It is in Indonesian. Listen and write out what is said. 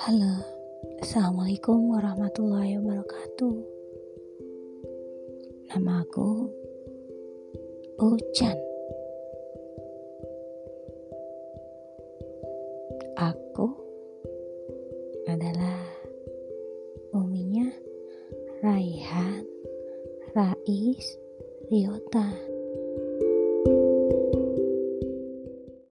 Halo, Assalamualaikum warahmatullahi wabarakatuh. Nama aku Ucan Aku adalah uminya Raihan Rais Riota